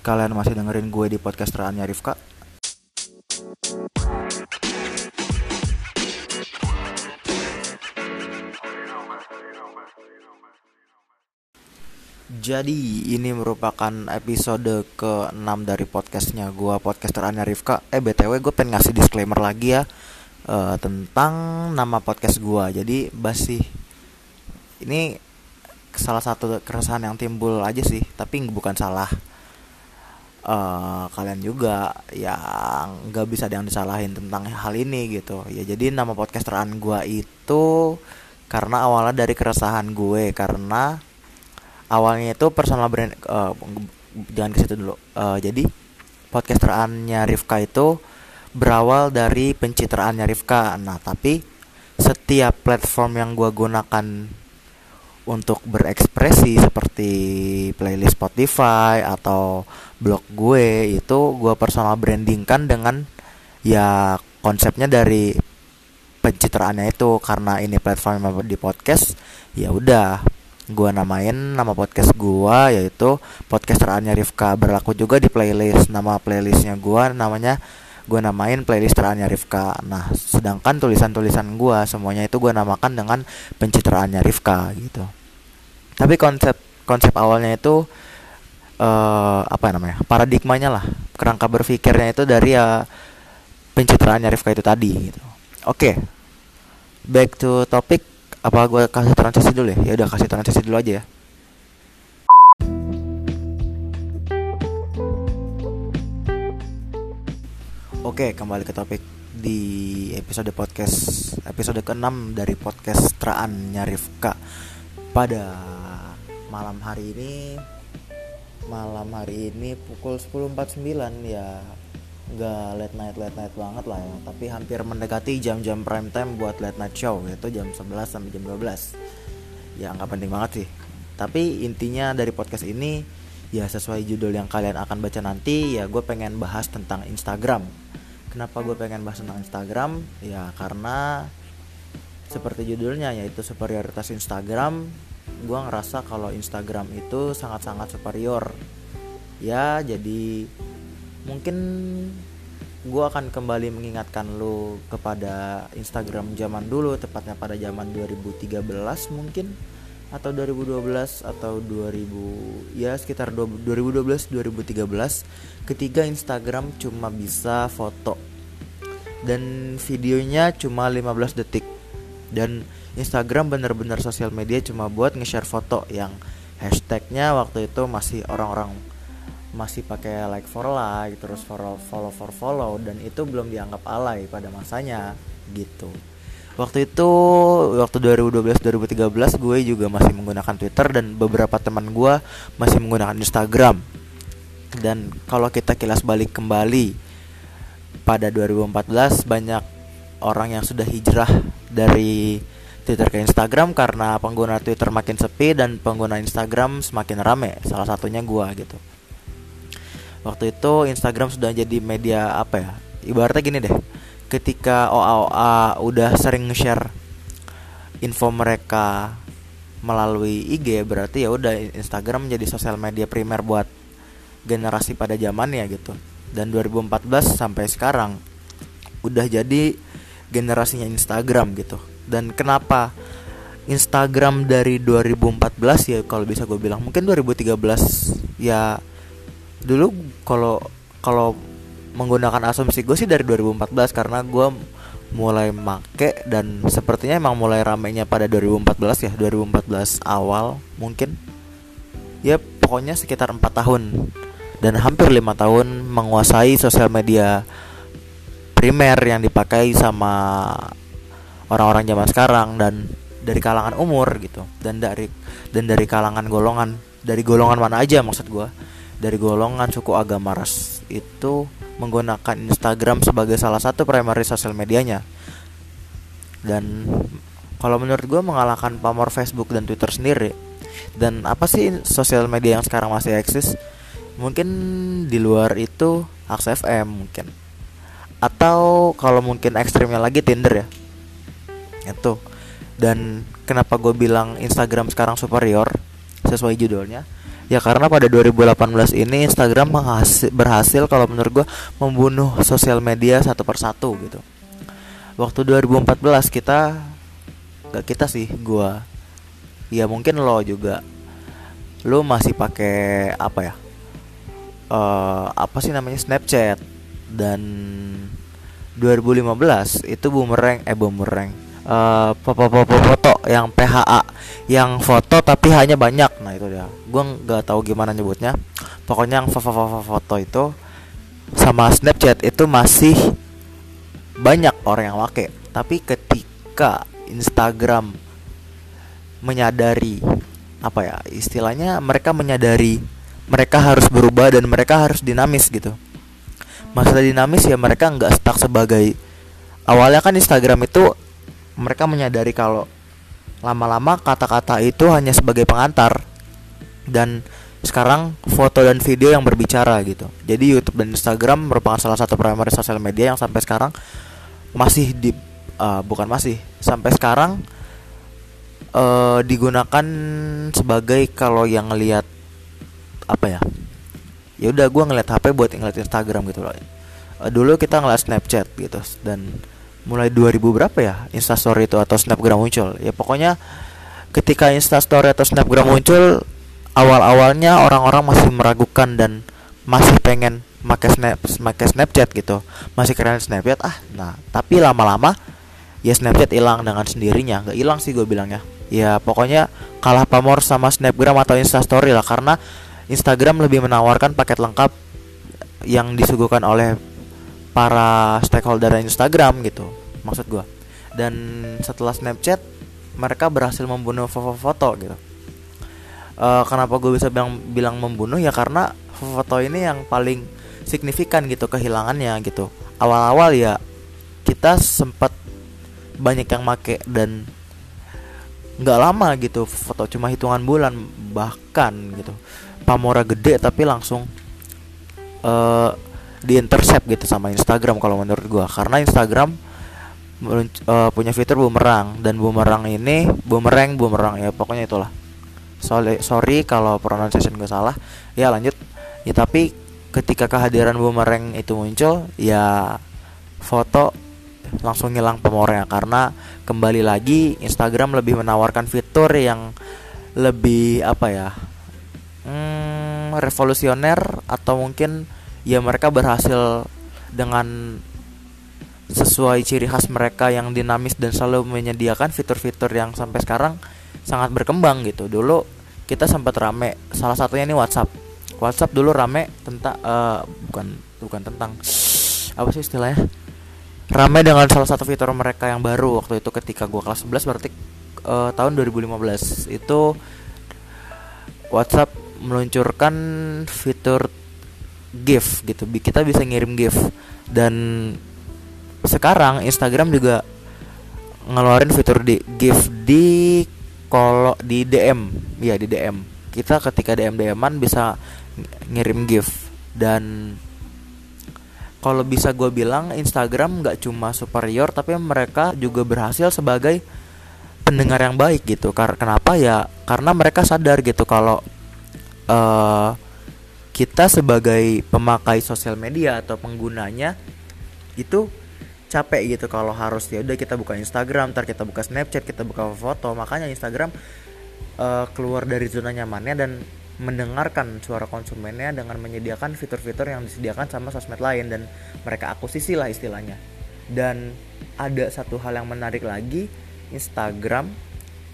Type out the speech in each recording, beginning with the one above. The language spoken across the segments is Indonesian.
Kalian masih dengerin gue di podcast Raannya Rifka. Jadi ini merupakan episode ke-6 dari podcastnya gue podcaster Anya Rifka. Eh BTW gue pengen ngasih disclaimer lagi ya uh, Tentang nama podcast gue Jadi basi Ini salah satu keresahan yang timbul aja sih Tapi bukan salah uh, kalian juga yang nggak bisa ada yang disalahin tentang hal ini gitu. Ya jadi nama podcasteran gue itu karena awalnya dari keresahan gue karena awalnya itu personal brand uh, jangan ke situ dulu. Uh, jadi podcasterannya Rifka itu berawal dari pencitraannya Rifka. Nah tapi setiap platform yang gue gunakan untuk berekspresi seperti playlist Spotify atau blog gue itu gue personal brandingkan dengan ya konsepnya dari pencitraannya itu. Karena ini platform di podcast ya udah gue namain nama podcast gue yaitu podcast terakhirnya Rifka. Berlaku juga di playlist. Nama playlistnya gue namanya gue namain playlist terakhirnya Rifka. Nah sedangkan tulisan-tulisan gue semuanya itu gue namakan dengan pencitraannya Rifka gitu. Tapi konsep konsep awalnya itu uh, apa namanya paradigmanya lah kerangka berpikirnya itu dari ya pencitraannya Rifka itu tadi gitu. Oke okay. back to topic apa gue kasih transisi dulu ya? Ya udah kasih transisi dulu aja ya. Oke, kembali ke topik di episode podcast episode ke-6 dari podcast Traan Nyarifka pada malam hari ini malam hari ini pukul 10.49 ya. Nggak late night late night banget lah ya. Tapi hampir mendekati jam-jam prime time buat late night show yaitu jam 11 sampai jam 12 ya nggak penting banget sih. Tapi intinya dari podcast ini ya sesuai judul yang kalian akan baca nanti ya gue pengen bahas tentang Instagram. Kenapa gue pengen bahas tentang Instagram? Ya karena seperti judulnya yaitu superioritas Instagram gue ngerasa kalau Instagram itu sangat-sangat superior. Ya jadi mungkin gue akan kembali mengingatkan lo kepada Instagram zaman dulu tepatnya pada zaman 2013 mungkin atau 2012 atau 2000 ya sekitar 2012 2013 ketika Instagram cuma bisa foto. Dan videonya cuma 15 detik dan Instagram bener-bener sosial media cuma buat nge-share foto yang hashtagnya waktu itu masih orang-orang masih pakai like for like terus follow follow for follow dan itu belum dianggap alay pada masanya gitu. Waktu itu waktu 2012 2013 gue juga masih menggunakan Twitter dan beberapa teman gue masih menggunakan Instagram. Dan kalau kita kilas balik kembali pada 2014 banyak orang yang sudah hijrah dari Twitter ke Instagram karena pengguna Twitter makin sepi dan pengguna Instagram semakin rame. Salah satunya gue gitu. Waktu itu Instagram sudah jadi media apa ya? Ibaratnya gini deh. Ketika OA-OA udah sering share info mereka melalui IG berarti ya udah Instagram menjadi sosial media primer buat generasi pada zamannya gitu. Dan 2014 sampai sekarang udah jadi generasinya Instagram gitu. Dan kenapa Instagram dari 2014 ya kalau bisa gue bilang. Mungkin 2013 ya dulu kalau kalau menggunakan asumsi gue sih dari 2014 karena gue mulai make dan sepertinya emang mulai ramenya pada 2014 ya 2014 awal mungkin. Ya pokoknya sekitar empat tahun. Dan hampir lima tahun menguasai sosial media primer yang dipakai sama orang-orang zaman sekarang dan dari kalangan umur gitu. Dan dari dan dari kalangan golongan dari golongan mana aja maksud gue dari golongan suku agama ras itu menggunakan Instagram sebagai salah satu primary sosial medianya. Dan kalau menurut gue mengalahkan pamor Facebook dan Twitter sendiri. Dan apa sih sosial media yang sekarang masih eksis? Mungkin di luar itu Aks FM mungkin atau kalau mungkin ekstrimnya lagi Tinder ya? Itu. Dan kenapa gue bilang Instagram sekarang superior sesuai judulnya? Ya karena pada 2018 ini Instagram berhasil, kalau menurut gue membunuh sosial media satu persatu gitu. Waktu 2014 kita gak kita sih gue ya mungkin lo juga. Lo masih pakai apa ya? Uh, apa sih namanya? Snapchat dan 2015 itu boomerang eh boomerang. Uh, foto yang PHA yang foto tapi hanya banyak. Nah itu dia. Gue nggak tahu gimana nyebutnya. Pokoknya yang foto itu sama Snapchat itu masih banyak orang yang pakai. Tapi ketika Instagram menyadari apa ya istilahnya mereka menyadari mereka harus berubah dan mereka harus dinamis gitu masalah dinamis ya mereka nggak stuck sebagai awalnya kan Instagram itu mereka menyadari kalau lama-lama kata-kata itu hanya sebagai pengantar dan sekarang foto dan video yang berbicara gitu. Jadi YouTube dan Instagram merupakan salah satu primary sosial media yang sampai sekarang masih di uh, bukan masih sampai sekarang uh, digunakan sebagai kalau yang ngelihat apa ya ya udah gue ngeliat HP buat ngeliat Instagram gitu loh. Uh, dulu kita ngeliat Snapchat gitu dan mulai 2000 berapa ya Instastory itu atau Snapgram muncul. Ya pokoknya ketika Instastory atau Snapgram muncul awal-awalnya orang-orang masih meragukan dan masih pengen pakai snap pakai Snapchat gitu. Masih keren Snapchat ah nah tapi lama-lama ya Snapchat hilang dengan sendirinya. Nggak hilang sih gue bilangnya ya pokoknya kalah pamor sama Snapgram atau Instastory lah karena Instagram lebih menawarkan paket lengkap yang disuguhkan oleh para stakeholder Instagram gitu maksud gue dan setelah Snapchat mereka berhasil membunuh foto-foto gitu. Uh, kenapa gue bisa bilang bilang membunuh? Ya karena foto ini yang paling signifikan gitu kehilangannya gitu. Awal-awal ya kita sempat banyak yang make dan nggak lama gitu foto cuma hitungan bulan bahkan gitu pamora gede tapi langsung uh, di intercept gitu sama Instagram kalau menurut gua. Karena Instagram uh, punya fitur bumerang. Dan bumerang ini bumerang bumerang ya pokoknya itulah. Sorry sorry kalau pronunciation gue salah. Ya lanjut. Ya tapi ketika kehadiran bumerang itu muncul ya foto langsung ngilang pamornya karena kembali lagi Instagram lebih menawarkan fitur yang lebih apa ya hmm, revolusioner atau mungkin ya mereka berhasil dengan sesuai ciri khas mereka yang dinamis dan selalu menyediakan fitur-fitur yang sampai sekarang sangat berkembang gitu. Dulu kita sempat rame salah satunya ini WhatsApp. WhatsApp dulu rame tentang uh, bukan bukan tentang apa sih istilahnya? Rame dengan salah satu fitur mereka yang baru waktu itu ketika gua kelas 11 berarti uh, tahun 2015 itu WhatsApp meluncurkan fitur GIF gitu. Kita bisa ngirim GIF. Dan sekarang Instagram juga ngeluarin fitur di GIF di kalau di DM ya di DM kita ketika DM DMan bisa ngirim GIF. Dan kalau bisa gue bilang Instagram nggak cuma superior tapi mereka juga berhasil sebagai pendengar yang baik gitu. Kenapa? Ya karena mereka sadar gitu kalau uh, kita sebagai pemakai sosial media atau penggunanya itu capek gitu kalau harus ya udah kita buka Instagram, ntar kita buka Snapchat, kita buka foto. Makanya Instagram uh, keluar dari zona nyamannya dan mendengarkan suara konsumennya dengan menyediakan fitur-fitur yang disediakan sama sosmed lain dan mereka akuisisi lah istilahnya. Dan ada satu hal yang menarik lagi, Instagram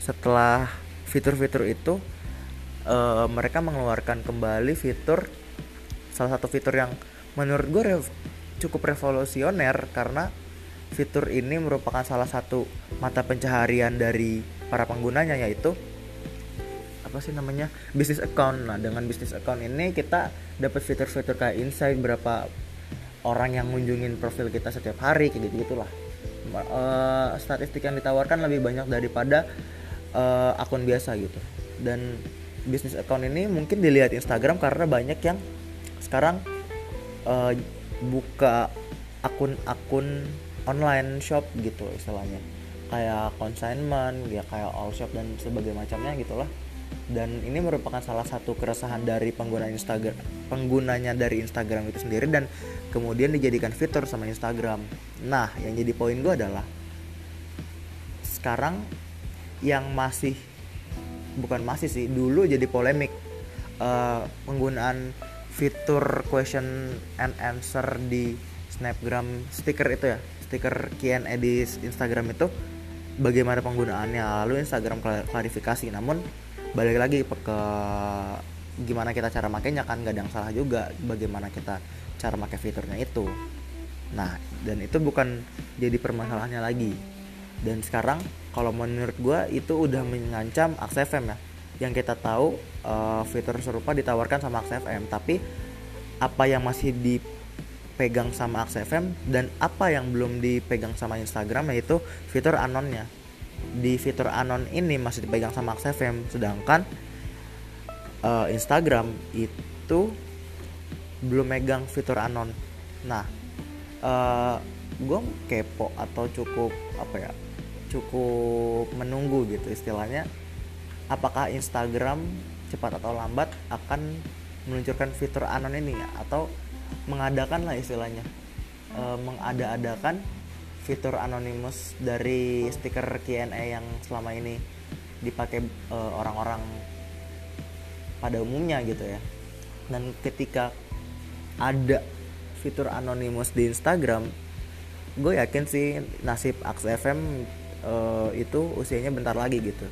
setelah fitur-fitur itu uh, mereka mengeluarkan kembali fitur salah satu fitur yang menurut gue rev cukup revolusioner karena fitur ini merupakan salah satu mata pencaharian dari para penggunanya yaitu apa sih namanya? Bisnis account. Nah dengan bisnis account ini kita dapat fitur-fitur kayak insight berapa orang yang ngunjungin profil kita setiap hari kayak gitu gitulah uh, statistik yang ditawarkan lebih banyak daripada uh, akun biasa gitu. Dan bisnis account ini mungkin dilihat Instagram karena banyak yang sekarang uh, buka akun-akun online shop gitu istilahnya. Kayak consignment ya kayak all shop dan sebagainya macamnya gitulah. Dan ini merupakan salah satu keresahan dari pengguna Instagram penggunanya dari Instagram itu sendiri dan kemudian dijadikan fitur sama Instagram. Nah yang jadi poin gue adalah sekarang yang masih bukan masih sih dulu jadi polemik uh, penggunaan fitur question and answer di snapgram stiker itu ya stiker Q&A di Instagram itu bagaimana penggunaannya lalu Instagram klarifikasi. Namun balik lagi ke gimana kita cara makainya kan gak ada yang salah juga bagaimana kita cara pakai fiturnya itu. Nah dan itu bukan jadi permasalahannya lagi. Dan sekarang kalau menurut gue itu udah mengancam Aks FM ya. Yang kita tahu uh, fitur serupa ditawarkan sama Aks FM tapi apa yang masih dipegang sama Aks FM dan apa yang belum dipegang sama Instagram yaitu fitur anonnya. Di fitur anon ini masih dipegang sama Ax FM sedangkan uh, Instagram itu belum megang fitur anon. Nah uh, eh, gue kepo atau cukup apa ya cukup menunggu gitu istilahnya. Apakah Instagram cepat atau lambat akan meluncurkan fitur anon ini atau mengadakan lah istilahnya e, mengada-adakan fitur anonymous dari stiker Q&A yang selama ini dipakai uh, orang-orang pada umumnya gitu ya. Dan ketika ada fitur anonymous di Instagram gue yakin sih nasib Aks FM uh, itu usianya bentar lagi gitu.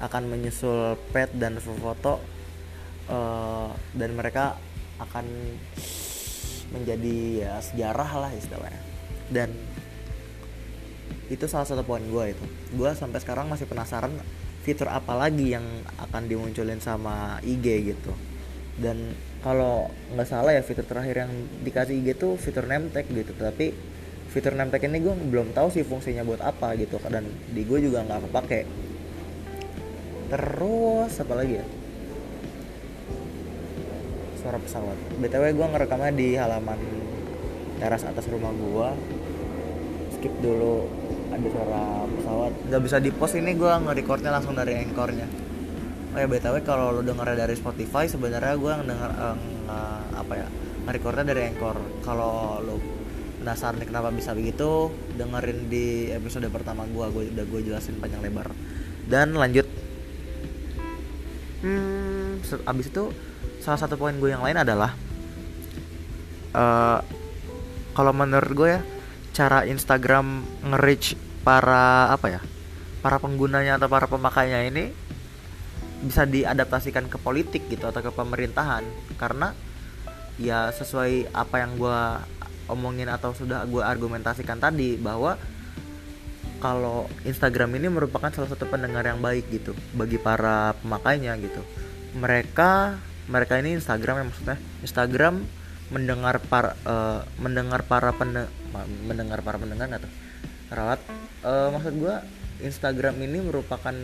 Akan menyusul pet dan foto uh, dan mereka akan menjadi ya sejarah lah istilahnya. Dan itu salah satu poin gue itu. Gue sampai sekarang masih penasaran fitur apa lagi yang akan dimunculin sama IG gitu. Dan kalau nggak salah ya fitur terakhir yang dikasih IG tuh fitur name tag gitu. Tapi fitur name tag ini gue belum tahu sih fungsinya buat apa gitu dan di gue juga nggak kepake. Terus apa lagi ya? Suara pesawat. Btw gue ngerekamnya di halaman teras atas rumah gue skip dulu ada suara pesawat. Nggak bisa di post ini gue nge-recordnya langsung dari anchornya. Oh ya btw kalau lo denger dari Spotify sebenarnya gue denger uh, apa ya dari anchor. Kalau lo penasaran kenapa bisa begitu dengerin di episode pertama gue gue udah gue jelasin panjang lebar. Dan lanjut. Hmm abis itu salah satu poin gue yang lain adalah uh, kalau menurut gue ya cara Instagram nge-reach para apa ya para penggunanya atau para pemakainya ini bisa diadaptasikan ke politik gitu atau ke pemerintahan. Karena ya sesuai apa yang gue omongin atau sudah gue argumentasikan tadi bahwa kalau Instagram ini merupakan salah satu pendengar yang baik gitu bagi para pemakainya gitu. Mereka mereka ini Instagram yang maksudnya? Instagram mendengar para uh, mendengar para pende, mendengar para pendengar atau rawat uh, maksud gue Instagram ini merupakan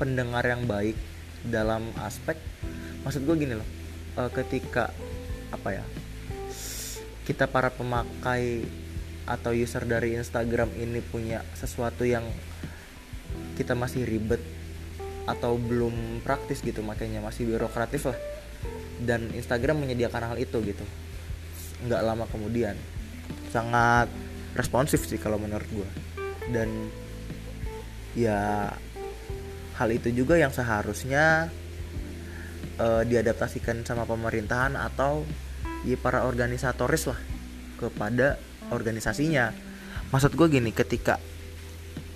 pendengar yang baik dalam aspek maksud gue gini loh uh, ketika apa ya kita para pemakai atau user dari Instagram ini punya sesuatu yang kita masih ribet atau belum praktis gitu makanya masih birokratif lah. Dan Instagram menyediakan hal itu gitu. Nggak lama kemudian. Sangat responsif sih kalau menurut gue dan ya hal itu juga yang seharusnya uh, diadaptasikan sama pemerintahan atau ya para organisatoris lah kepada organisasinya. Maksud gue gini ketika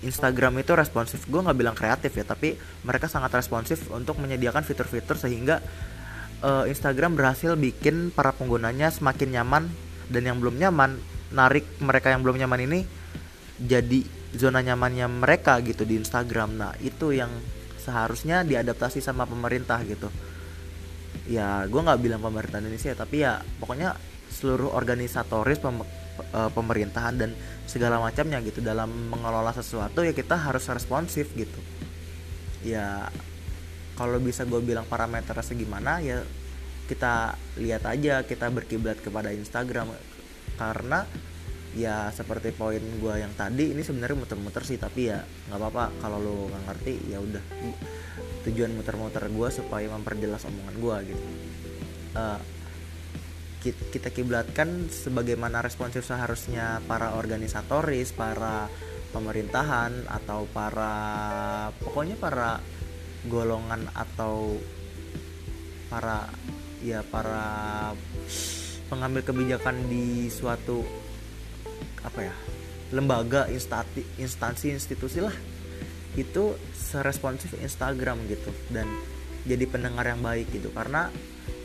Instagram itu responsif gue nggak bilang kreatif ya tapi mereka sangat responsif untuk menyediakan fitur-fitur sehingga uh, Instagram berhasil bikin para penggunanya semakin nyaman dan yang belum nyaman narik mereka yang belum nyaman ini jadi zona nyamannya mereka gitu di Instagram. Nah itu yang seharusnya diadaptasi sama pemerintah gitu ya gue nggak bilang pemerintah Indonesia tapi ya pokoknya seluruh organisatoris pem, uh, pemerintahan dan segala macamnya gitu dalam mengelola sesuatu ya kita harus responsif gitu. Ya kalau bisa gue bilang parameternya segimana ya kita lihat aja kita berkiblat kepada Instagram. Karena ya seperti poin gue yang tadi ini sebenarnya muter-muter sih tapi ya nggak apa-apa. Kalau lo nggak ngerti ya udah. Tujuan muter-muter gue supaya memperjelas omongan gue gitu. Uh, kita kiblatkan sebagaimana responsif seharusnya para organisatoris para pemerintahan atau para pokoknya para golongan atau para ya para pengambil kebijakan di suatu apa ya lembaga instansi instansi institusi lah. Itu seresponsif Instagram gitu dan jadi pendengar yang baik gitu. Karena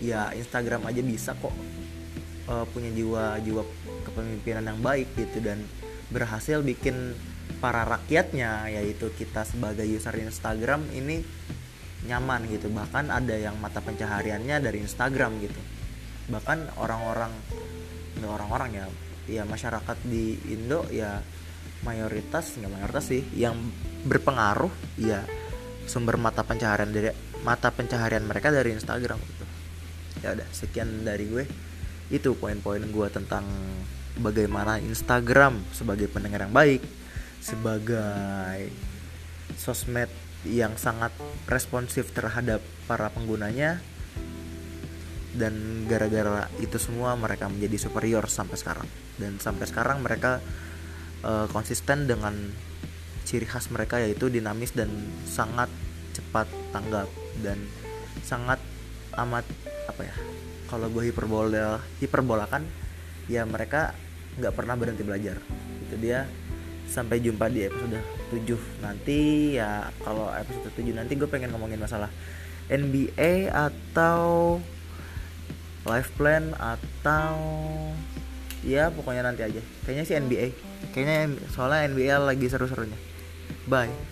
ya Instagram aja bisa kok uh, punya jiwa jiwa kepemimpinan yang baik gitu dan berhasil bikin para rakyatnya yaitu kita sebagai user Instagram ini nyaman gitu. Bahkan ada yang mata pencahariannya dari Instagram gitu. Bahkan orang-orang nggak orang-orang ya ya masyarakat di Indo ya mayoritas nggak mayoritas sih yang berpengaruh ya sumber mata pencaharian dari mata pencaharian mereka dari Instagram gitu. Ya udah sekian dari gue. Itu poin-poin gue tentang bagaimana Instagram sebagai pendengar yang baik sebagai sosmed yang sangat responsif terhadap para penggunanya dan gara-gara itu semua mereka menjadi superior sampai sekarang. Dan sampai sekarang mereka uh, konsisten dengan ciri khas mereka yaitu dinamis dan sangat cepat tanggap dan sangat amat apa ya kalau gue hiperbola hiperbolakan ya mereka nggak pernah berhenti belajar. Itu dia sampai jumpa di episode 7 nanti. Ya kalau episode 7 nanti gue pengen ngomongin masalah NBA atau life plan atau ya pokoknya nanti aja. Kayaknya sih NBA kayaknya soalnya NBA lagi seru-serunya. Bye